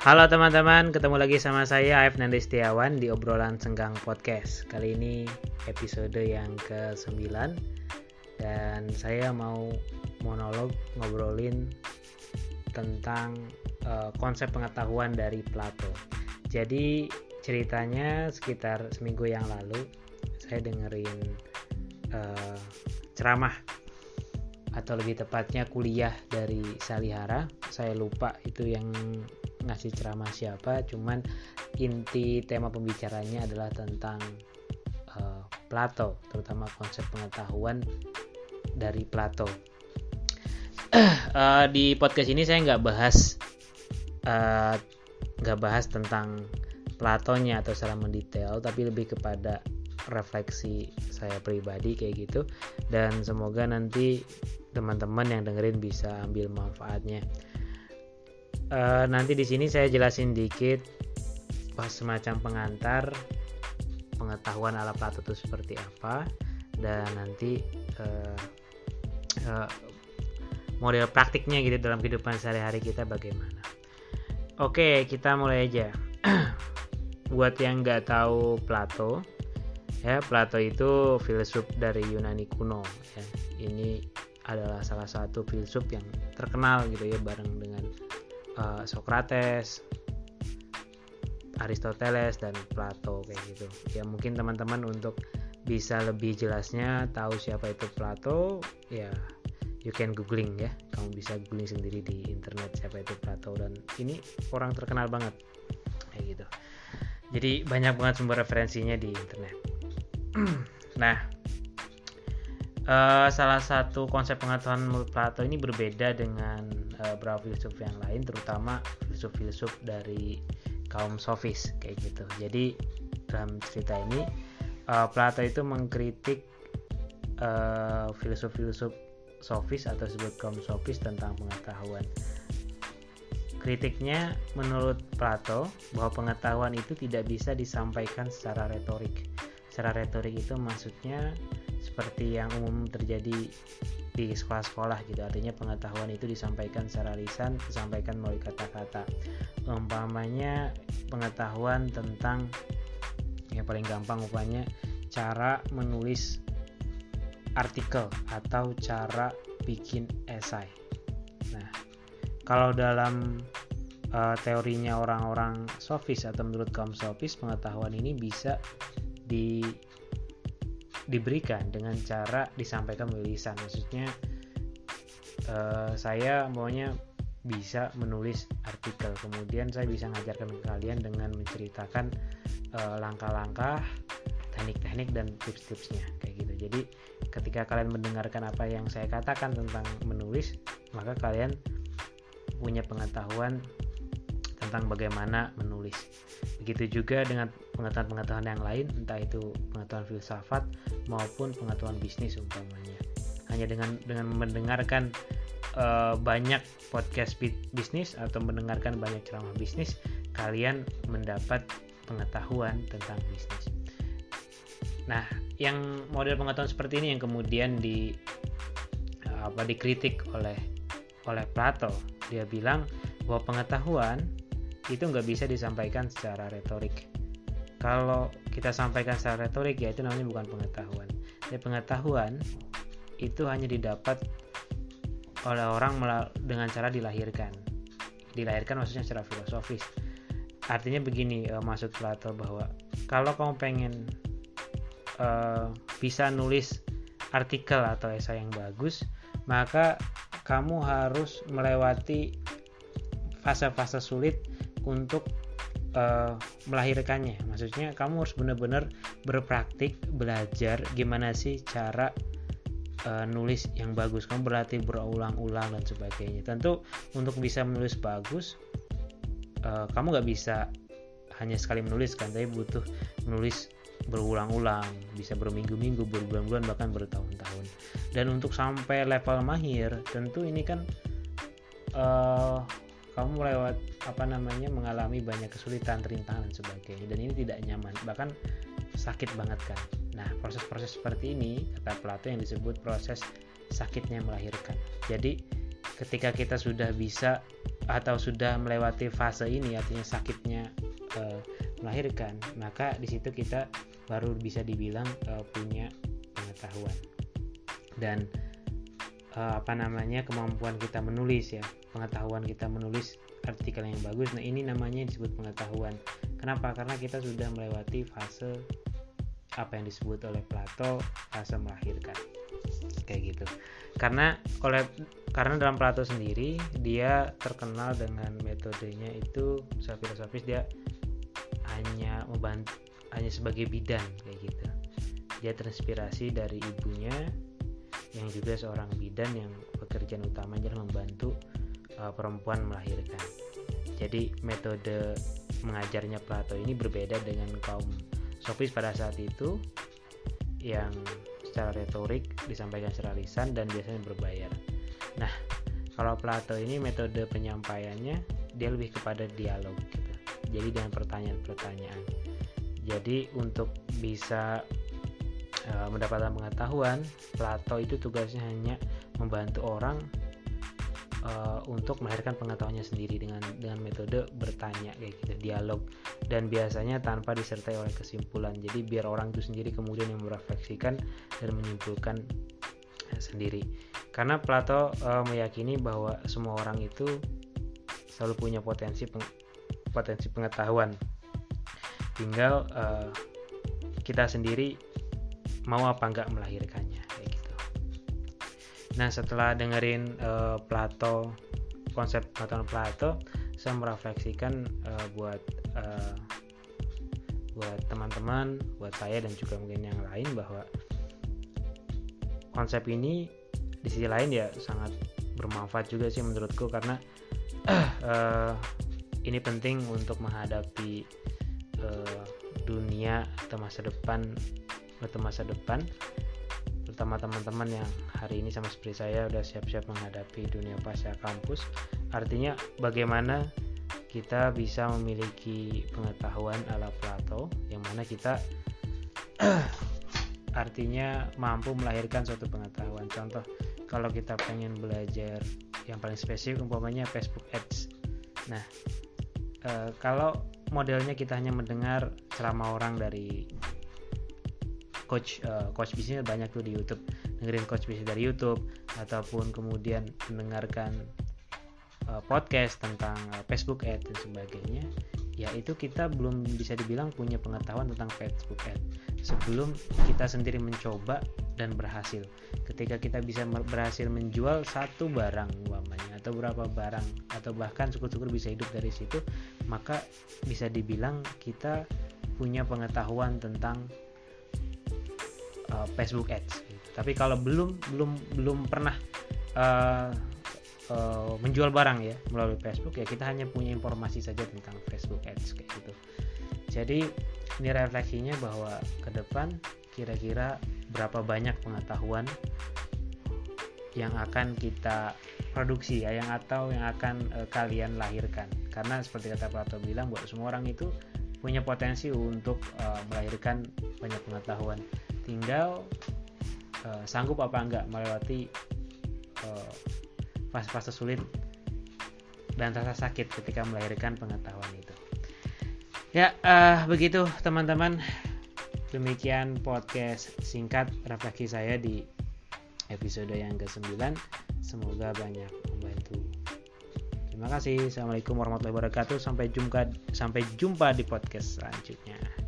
Halo teman-teman, ketemu lagi sama saya Aif Nandi Setiawan di obrolan Senggang Podcast. Kali ini episode yang ke-9 dan saya mau monolog ngobrolin tentang uh, konsep pengetahuan dari Plato. Jadi ceritanya sekitar seminggu yang lalu saya dengerin uh, ceramah atau lebih tepatnya kuliah dari Salihara. Saya lupa itu yang ngasih ceramah siapa cuman inti tema pembicaranya adalah tentang uh, Plato terutama konsep pengetahuan dari Plato. Uh, di podcast ini saya nggak bahas eh, nggak uh, bahas tentang Platonya atau secara mendetail tapi lebih kepada refleksi saya pribadi kayak gitu. Dan semoga nanti teman-teman yang dengerin bisa ambil manfaatnya uh, nanti di sini saya jelasin dikit pas semacam pengantar pengetahuan ala Plato itu seperti apa dan nanti uh, uh, model praktiknya gitu dalam kehidupan sehari-hari kita bagaimana. Oke, kita mulai aja. Buat yang nggak tahu Plato, ya Plato itu filsuf dari Yunani kuno. Ya. Ini adalah salah satu filsuf yang terkenal gitu ya bareng dengan uh, Socrates, Aristoteles dan Plato kayak gitu. Ya mungkin teman-teman untuk bisa lebih jelasnya tahu siapa itu Plato, ya you can googling ya. Kamu bisa googling sendiri di internet siapa itu Plato dan ini orang terkenal banget kayak gitu. Jadi banyak banget sumber referensinya di internet. nah, uh, salah satu konsep pengetahuan menurut Plato ini berbeda dengan uh, beberapa filsuf yang lain, terutama filsuf-filsuf dari kaum sofis kayak gitu. Jadi dalam cerita ini uh, Plato itu mengkritik uh, filsuf-filsuf sofis atau disebut kaum sofis tentang pengetahuan. Kritiknya menurut Plato bahwa pengetahuan itu tidak bisa disampaikan secara retorik. Secara retorik itu maksudnya seperti yang umum terjadi di sekolah-sekolah gitu. Artinya pengetahuan itu disampaikan secara lisan disampaikan melalui kata-kata. Umpamanya pengetahuan tentang yang paling gampang umpamanya cara menulis artikel atau cara bikin esai. Nah kalau dalam uh, teorinya orang-orang sofis atau menurut kaum sofis pengetahuan ini bisa di diberikan dengan cara disampaikan melalui lisan. Maksudnya uh, saya maunya bisa menulis artikel. Kemudian saya bisa mengajarkan ke kalian dengan menceritakan uh, langkah-langkah teknik-teknik dan tips-tipsnya. Kayak gitu. Jadi ketika kalian mendengarkan apa yang saya katakan tentang menulis maka kalian punya pengetahuan tentang bagaimana menulis. Begitu juga dengan pengetahuan-pengetahuan yang lain entah itu pengetahuan filsafat maupun pengetahuan bisnis umpamanya. Hanya dengan dengan mendengarkan uh, banyak podcast bisnis atau mendengarkan banyak ceramah bisnis kalian mendapat pengetahuan tentang bisnis. Nah yang model pengetahuan seperti ini yang kemudian di apa dikritik oleh oleh Plato. Dia bilang bahwa pengetahuan itu nggak bisa disampaikan secara retorik kalau kita sampaikan secara retorik ya itu namanya bukan pengetahuan. Jadi pengetahuan itu hanya didapat oleh orang dengan cara dilahirkan. Dilahirkan maksudnya secara filosofis. Artinya begini uh, maksud Plato bahwa kalau kamu pengen uh, bisa nulis artikel atau esai yang bagus maka kamu harus melewati fase-fase sulit untuk uh, melahirkannya. Maksudnya kamu harus benar-benar berpraktik, belajar gimana sih cara uh, nulis yang bagus. Kamu berlatih berulang-ulang dan sebagainya. Tentu untuk bisa menulis bagus, uh, kamu nggak bisa hanya sekali menulis kan, tapi butuh menulis berulang-ulang, bisa berminggu-minggu, berbulan-bulan, bahkan bertahun-tahun. Dan untuk sampai level mahir, tentu ini kan uh, kamu lewat apa namanya mengalami banyak kesulitan, rintangan dan sebagainya dan ini tidak nyaman bahkan sakit banget kan. Nah proses-proses seperti ini kata Plato yang disebut proses sakitnya melahirkan. Jadi ketika kita sudah bisa atau sudah melewati fase ini artinya sakitnya uh, melahirkan maka di situ kita baru bisa dibilang uh, punya pengetahuan dan uh, apa namanya kemampuan kita menulis ya. Pengetahuan kita menulis artikel yang bagus. Nah ini namanya disebut pengetahuan. Kenapa? Karena kita sudah melewati fase apa yang disebut oleh Plato fase melahirkan. Kayak gitu. Karena oleh karena dalam Plato sendiri dia terkenal dengan metodenya itu filosofis dia hanya membantu hanya sebagai bidan kayak gitu. Dia terinspirasi dari ibunya yang juga seorang bidan yang pekerjaan utamanya adalah membantu uh, perempuan melahirkan. Jadi metode mengajarnya Plato ini berbeda dengan kaum sofis pada saat itu yang secara retorik disampaikan secara lisan dan biasanya berbayar. Nah, kalau Plato ini metode penyampaiannya dia lebih kepada dialog gitu. Jadi dengan pertanyaan-pertanyaan. Jadi untuk bisa e, mendapatkan pengetahuan, Plato itu tugasnya hanya membantu orang uh, untuk melahirkan pengetahuannya sendiri dengan dengan metode bertanya kayak gitu dialog. Dan biasanya tanpa disertai oleh kesimpulan. Jadi biar orang itu sendiri kemudian yang merefleksikan dan menyimpulkan uh, sendiri. Karena Plato uh, meyakini bahwa semua orang itu selalu punya potensi peng, potensi pengetahuan. Tinggal uh, kita sendiri mau apa enggak melahirkannya Nah setelah dengerin uh, Plato konsep pengetahuan Plato, saya merefleksikan uh, buat uh, buat teman-teman, buat saya dan juga mungkin yang lain bahwa konsep ini di sisi lain ya sangat bermanfaat juga sih menurutku karena uh, ini penting untuk menghadapi uh, dunia atau masa depan atau masa depan. Terutama teman-teman yang hari ini sama seperti saya udah siap-siap menghadapi dunia pasca kampus. Artinya bagaimana kita bisa memiliki pengetahuan ala Plato yang mana kita artinya mampu melahirkan suatu pengetahuan. Contoh kalau kita pengen belajar yang paling spesifik umpamanya Facebook Ads. Nah e, kalau modelnya kita hanya mendengar ceramah orang dari coach uh, coach bisnis banyak tuh di YouTube. Dengerin coach bisnis dari YouTube ataupun kemudian mendengarkan uh, podcast tentang uh, Facebook Ad dan sebagainya. Ya itu kita belum bisa dibilang punya pengetahuan tentang Facebook Ad sebelum kita sendiri mencoba dan berhasil. Ketika kita bisa berhasil menjual satu barang umpamanya atau berapa barang atau bahkan syukur-syukur bisa hidup dari situ maka bisa dibilang kita punya pengetahuan tentang uh, Facebook Ads. Tapi kalau belum belum belum pernah uh, uh, menjual barang ya melalui Facebook ya kita hanya punya informasi saja tentang Facebook Ads kayak gitu. Jadi ini refleksinya bahwa ke depan kira-kira berapa banyak pengetahuan yang akan kita produksi ya yang atau yang akan uh, kalian lahirkan karena seperti kata Plato bilang buat semua orang itu punya potensi untuk uh, melahirkan banyak pengetahuan tinggal uh, sanggup apa enggak melewati uh, fase-fase sulit dan rasa sakit ketika melahirkan pengetahuan itu. Ya, uh, begitu teman-teman. Demikian podcast singkat refleksi saya di episode yang ke-9. Semoga banyak membantu. Terima kasih. Assalamualaikum warahmatullahi wabarakatuh. Sampai jumpa sampai jumpa di podcast selanjutnya.